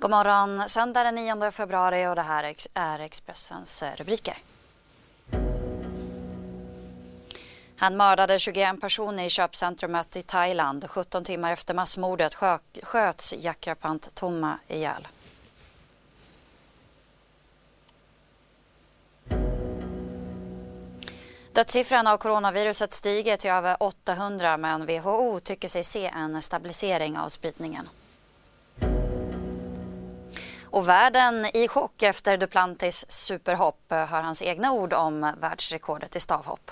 God morgon, söndag den 9 februari och det här är Expressens eh, rubriker. Han mördade 21 personer i köpcentrumet i Thailand. 17 timmar efter massmordet sköts Jakrapant Tomma ihjäl. Dödssiffran av coronaviruset stiger till över 800 men WHO tycker sig se en stabilisering av spridningen. Och världen i chock efter Duplantis superhopp eh, hör hans egna ord om världsrekordet i stavhopp.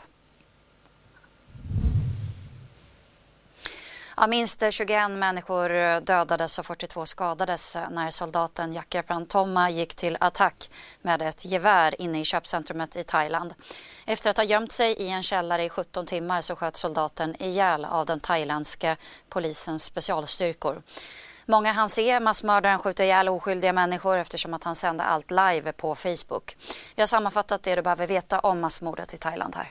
Ja, minst 21 människor eh, dödades och 42 skadades eh, när soldaten Jakrapan Tomma gick till attack med ett gevär inne i köpcentrumet i Thailand. Efter att ha gömt sig i en källare i 17 timmar så sköt soldaten ihjäl av den thailändska polisens specialstyrkor. Många han ser, massmördaren, skjuta ihjäl oskyldiga människor eftersom att han sände allt live på Facebook. Jag har sammanfattat det du behöver veta om massmordet i Thailand här.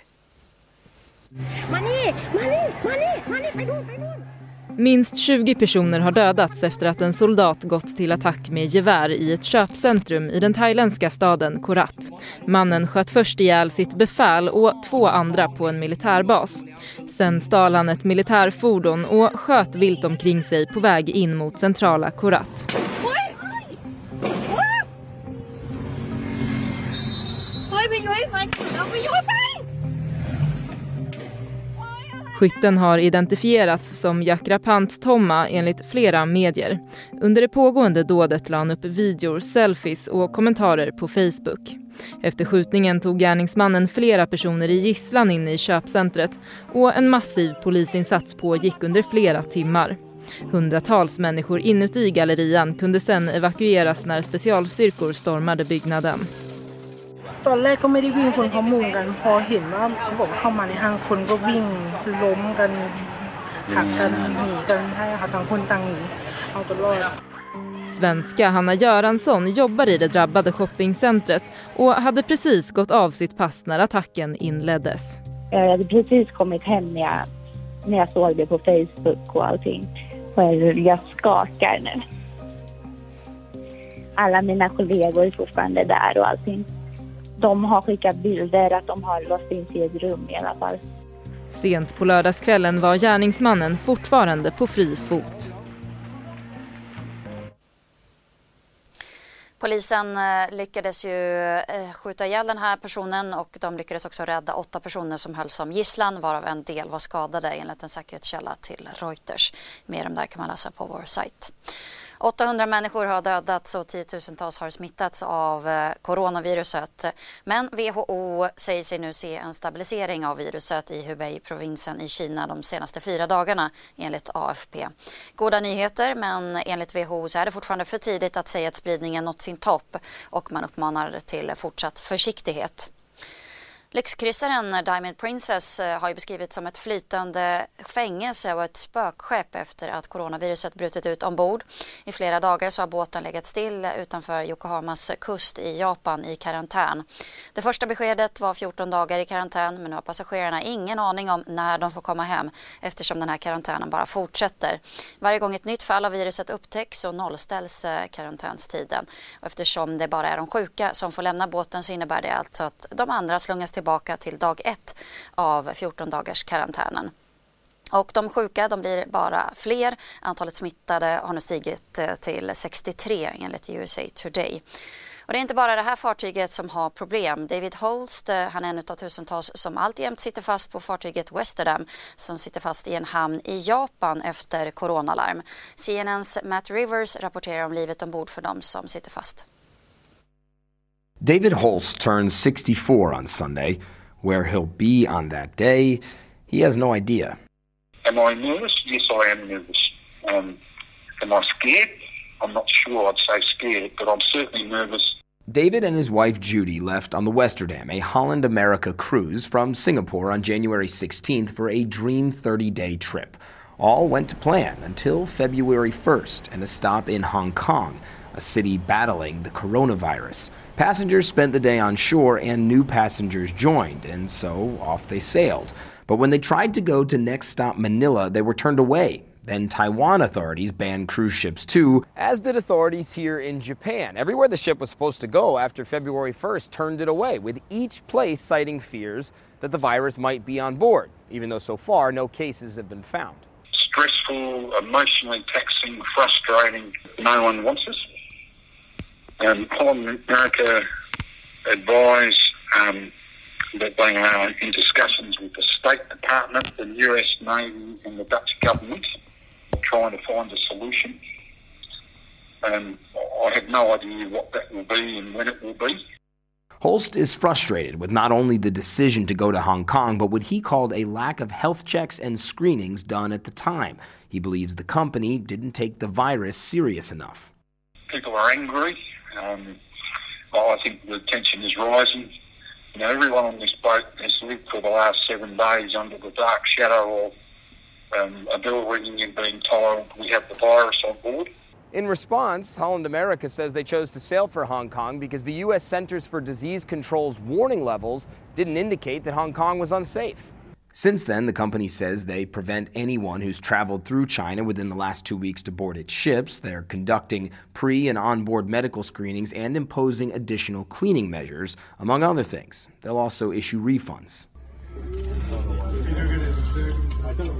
Mani, mani, mani, mani, pardon, pardon. Minst 20 personer har dödats efter att en soldat gått till attack med gevär i ett köpcentrum i den thailändska staden Korat. Mannen sköt först ihjäl sitt befäl och två andra på en militärbas. Sen stal han ett militärfordon och sköt vilt omkring sig på väg in mot centrala Korat. Skytten har identifierats som Jakrapant Tomma enligt flera medier. Under det pågående dådet la han upp videor, selfies och kommentarer på Facebook. Efter skjutningen tog gärningsmannen flera personer i gisslan inne i köpcentret och en massiv polisinsats pågick under flera timmar. Hundratals människor inuti gallerian kunde sen evakueras när specialstyrkor stormade byggnaden. ตอนแรกก็ไม่ได้วิ่งคนเขามุงกัน พอเห็นว่าเขาบอกเข้ามาในห้างคนก็วิ่งล้มกันหักกันหนีกันให้ค่ะต่างคนต่างหนีเอาตัวรอด Svenska Hanna Göransson jobbar i det drabbade shoppingcentret och hade precis gått av sitt pass när attacken inleddes. Jag hade precis kommit hem när jag, när jag såg det på Facebook och allting. Och jag skakar nu. Alla mina kollegor är fortfarande där och allting de har skickat bilder att de har låst in sig i ett rum i alla fall. Sent på lördagskvällen var gärningsmannen fortfarande på fri fot. Polisen eh, lyckades ju eh, skjuta ihjäl den här personen och de lyckades också rädda åtta personer som hölls som gisslan varav en del var skadade enligt en säkerhetskälla till Reuters. Mer om det här kan man läsa på vår sajt. 800 människor har dödats och tiotusentals har smittats av eh, coronaviruset. Men WHO säger sig nu se en stabilisering av viruset i Hubei-provinsen i Kina de senaste fyra dagarna enligt AFP. Goda nyheter men enligt WHO så är det fortfarande för tidigt att säga att spridningen nått sin topp och man uppmanar till fortsatt försiktighet. Lyxkryssaren Diamond Princess eh, har ju beskrivits som ett flytande fängelse och ett spökskepp efter att coronaviruset brutit ut ombord. I flera dagar så har båten legat still utanför Yokohamas kust i Japan i karantän. Det första beskedet var 14 dagar i karantän men nu har passagerarna ingen aning om när de får komma hem eftersom den här karantänen bara fortsätter. Varje gång ett nytt fall av viruset upptäcks så nollställs eh, karantänstiden. Och eftersom det bara är de sjuka som får lämna båten så innebär det alltså att de andra slungas tillbaka till dag ett av 14 dagars karantänen. Och de sjuka de blir bara fler. Antalet smittade har nu stigit eh, till 63 enligt USA Today. Och det är inte bara det här fartyget som har problem. David Holst, eh, han är en av tusentals som alltjämt sitter fast på fartyget Westerdam som sitter fast i en hamn i Japan efter coronalarm. CNNs Matt Rivers rapporterar om livet ombord för dem som sitter fast. David Holst turns 64 on Sunday. Where he'll be on that day, he has no idea. Am I nervous? Yes, I am nervous. Um, am I scared? I'm not sure I'd say scared, but I'm certainly nervous. David and his wife Judy left on the Westerdam, a Holland America cruise from Singapore on January 16th for a dream 30 day trip. All went to plan until February 1st and a stop in Hong Kong, a city battling the coronavirus. Passengers spent the day on shore and new passengers joined, and so off they sailed. But when they tried to go to next stop Manila, they were turned away then Taiwan authorities banned cruise ships too, as did authorities here in Japan. Everywhere the ship was supposed to go after February 1st turned it away, with each place citing fears that the virus might be on board, even though so far no cases have been found. Stressful, emotionally taxing, frustrating. No one wants us. Um, Holland America advise um, that they are in discussions with the State Department, the US Navy, and the Dutch government trying to find a solution. Um, I have no idea what that will be and when it will be. Holst is frustrated with not only the decision to go to Hong Kong, but what he called a lack of health checks and screenings done at the time. He believes the company didn't take the virus serious enough. People are angry. Um, I think the tension is rising. You know, everyone on this boat has lived for the last seven days under the dark shadow of um, a bell ringing and being told we have the virus on board. In response, Holland America says they chose to sail for Hong Kong because the U.S. Centers for Disease Control's warning levels didn't indicate that Hong Kong was unsafe. Since then, the company says they prevent anyone who's traveled through China within the last two weeks to board its ships. They're conducting pre and onboard medical screenings and imposing additional cleaning measures, among other things. They'll also issue refunds.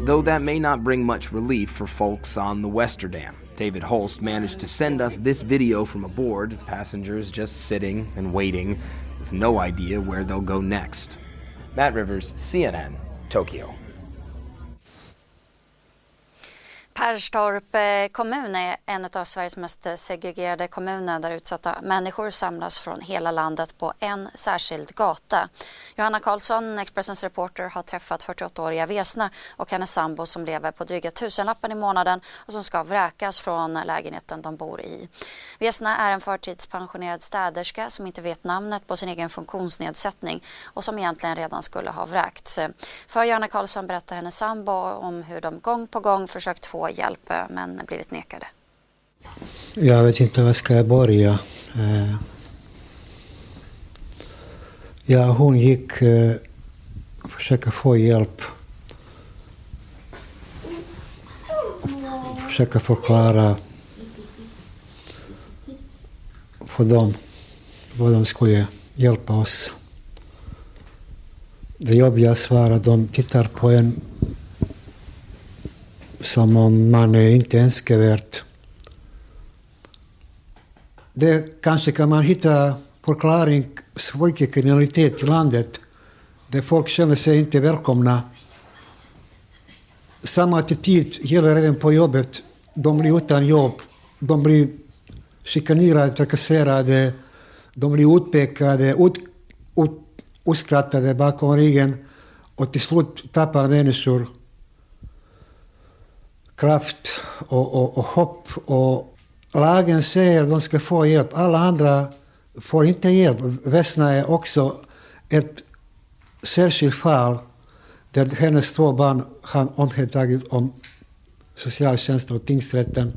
Though that may not bring much relief for folks on the Westerdam. David Holst managed to send us this video from aboard, passengers just sitting and waiting with no idea where they'll go next. Matt Rivers, CNN, Tokyo. Perstorp eh, kommun är en av Sveriges mest segregerade kommuner där utsatta människor samlas från hela landet på en särskild gata. Johanna Karlsson, Expressens reporter, har träffat 48-åriga Vesna och hennes sambo som lever på dryga tusenlappen i månaden och som ska vräkas från lägenheten de bor i. Vesna är en förtidspensionerad städerska som inte vet namnet på sin egen funktionsnedsättning och som egentligen redan skulle ha vräkts. För Johanna Karlsson berättar hennes sambo om hur de gång på gång försökt få hjälp eh, men blivit nekade. Jag vet inte var ska jag börja. Eh, ja, hon gick eh, och försökte få hjälp. Försöka förklara för dem vad de skulle hjälpa oss. Det jobbiga var att de tittar på en som om man är inte önskevärd. Det kanske kan man hitta förklaring för kriminalitet i landet där folk känner sig inte välkomna. Samma attityd gäller även på jobbet. De blir utan jobb. De blir chikanerade, trakasserade. De blir utpekade, ut, ut, utskrattade bakom ryggen och till slut tappar människor kraft och, och, och hopp. Och lagen säger att de ska få hjälp. Alla andra får inte hjälp. Vesna är också ett särskilt fall där hennes två barn har omhändertagits om socialtjänsten och tingsrätten.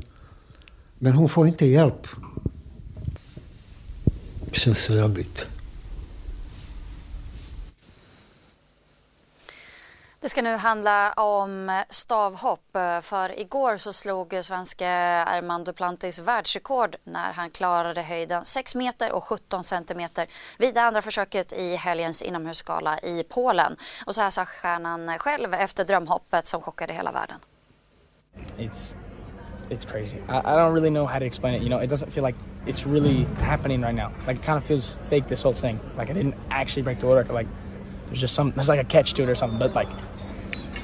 Men hon får inte hjälp. Det känns så jobbigt. Det ska nu handla om stavhopp. För igår så slog svenske Armand Duplantis världsrekord när han klarade höjden 6 meter och 17 centimeter vid det andra försöket i helgens inomhusgala i Polen. Och så här sa stjärnan själv efter drömhoppet som chockade hela världen. It's it's crazy. I, I don't really know how to explain it. You know, it doesn't feel like it's really happening right now. Like it kind of feels fake this whole thing. Like I didn't actually break the world record. Like there's just some there's like a catch to it or something. But like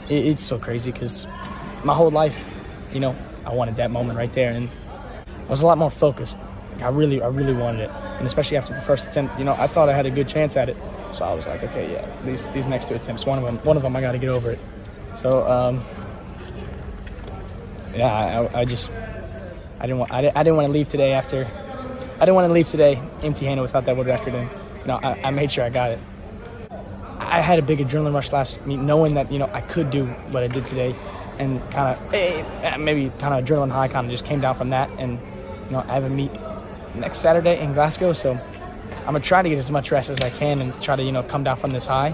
it, it's so crazy because my whole life, you know, I wanted that moment right there, and I was a lot more focused. Like I really, I really wanted it, and especially after the first attempt, you know, I thought I had a good chance at it. So I was like, okay, yeah, these these next two attempts, one of them, one of them, I got to get over it. So um, yeah, I, I just I didn't want I didn't, I didn't want to leave today after I didn't want to leave today empty-handed without that world record, and you know I, I made sure I got it. I had a big adrenaline rush last meet, knowing that you know I could do what I did today, and kind of eh, maybe kind of adrenaline high kind of just came down from that, and you know I have a meet next Saturday in Glasgow, so I'm gonna try to get as much rest as I can and try to you know come down from this high.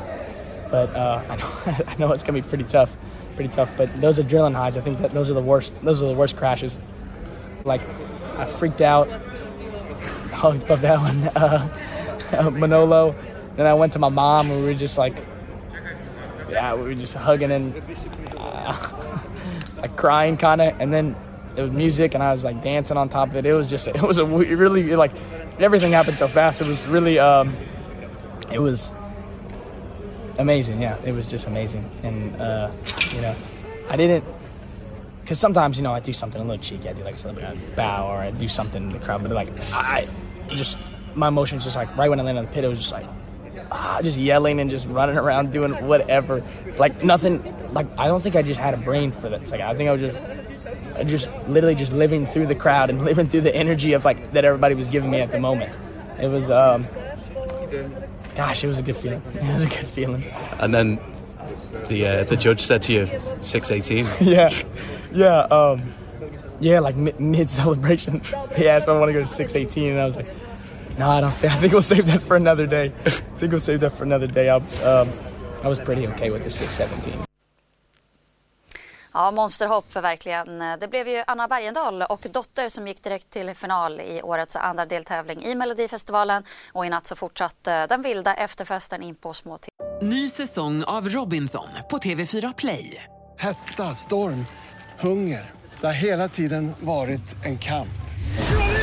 But uh, I know I know it's gonna be pretty tough, pretty tough. But those adrenaline highs, I think that those are the worst. Those are the worst crashes. Like I freaked out, hugged Pavel and uh, Manolo. Then I went to my mom and we were just like, yeah, we were just hugging and uh, like crying kind of. And then it was music and I was like dancing on top of it. It was just, it was a it really like everything happened so fast. It was really, um, it was amazing. Yeah, it was just amazing. And uh, you know, I didn't because sometimes you know I do something a little cheeky. I do like something, I bow or I do something in the crowd, but like I just my emotions just like right when I landed on the pit, it was just like ah, just yelling and just running around doing whatever. Like nothing. Like I don't think I just had a brain for that. Like I think I was just. Just literally just living through the crowd and living through the energy of like that everybody was giving me at the moment. It was um gosh, it was a good feeling. It was a good feeling. And then the uh, the judge said to you, six eighteen. yeah, yeah, um, yeah. Like mid celebration, he asked if I want to go to six eighteen, and I was like, no, I don't. Think, I think we'll save that for another day. I think we'll save that for another day. I was, um, I was pretty okay with the six seventeen. Ja, monsterhopp verkligen. Det blev ju Anna Bergendahl och Dotter som gick direkt till final i årets andra deltävling i Melodifestivalen. Och i natt så fortsatte den vilda efterfesten in på små Ny säsong av Robinson på TV4 Play. Hetta, storm, hunger. Det har hela tiden varit en kamp.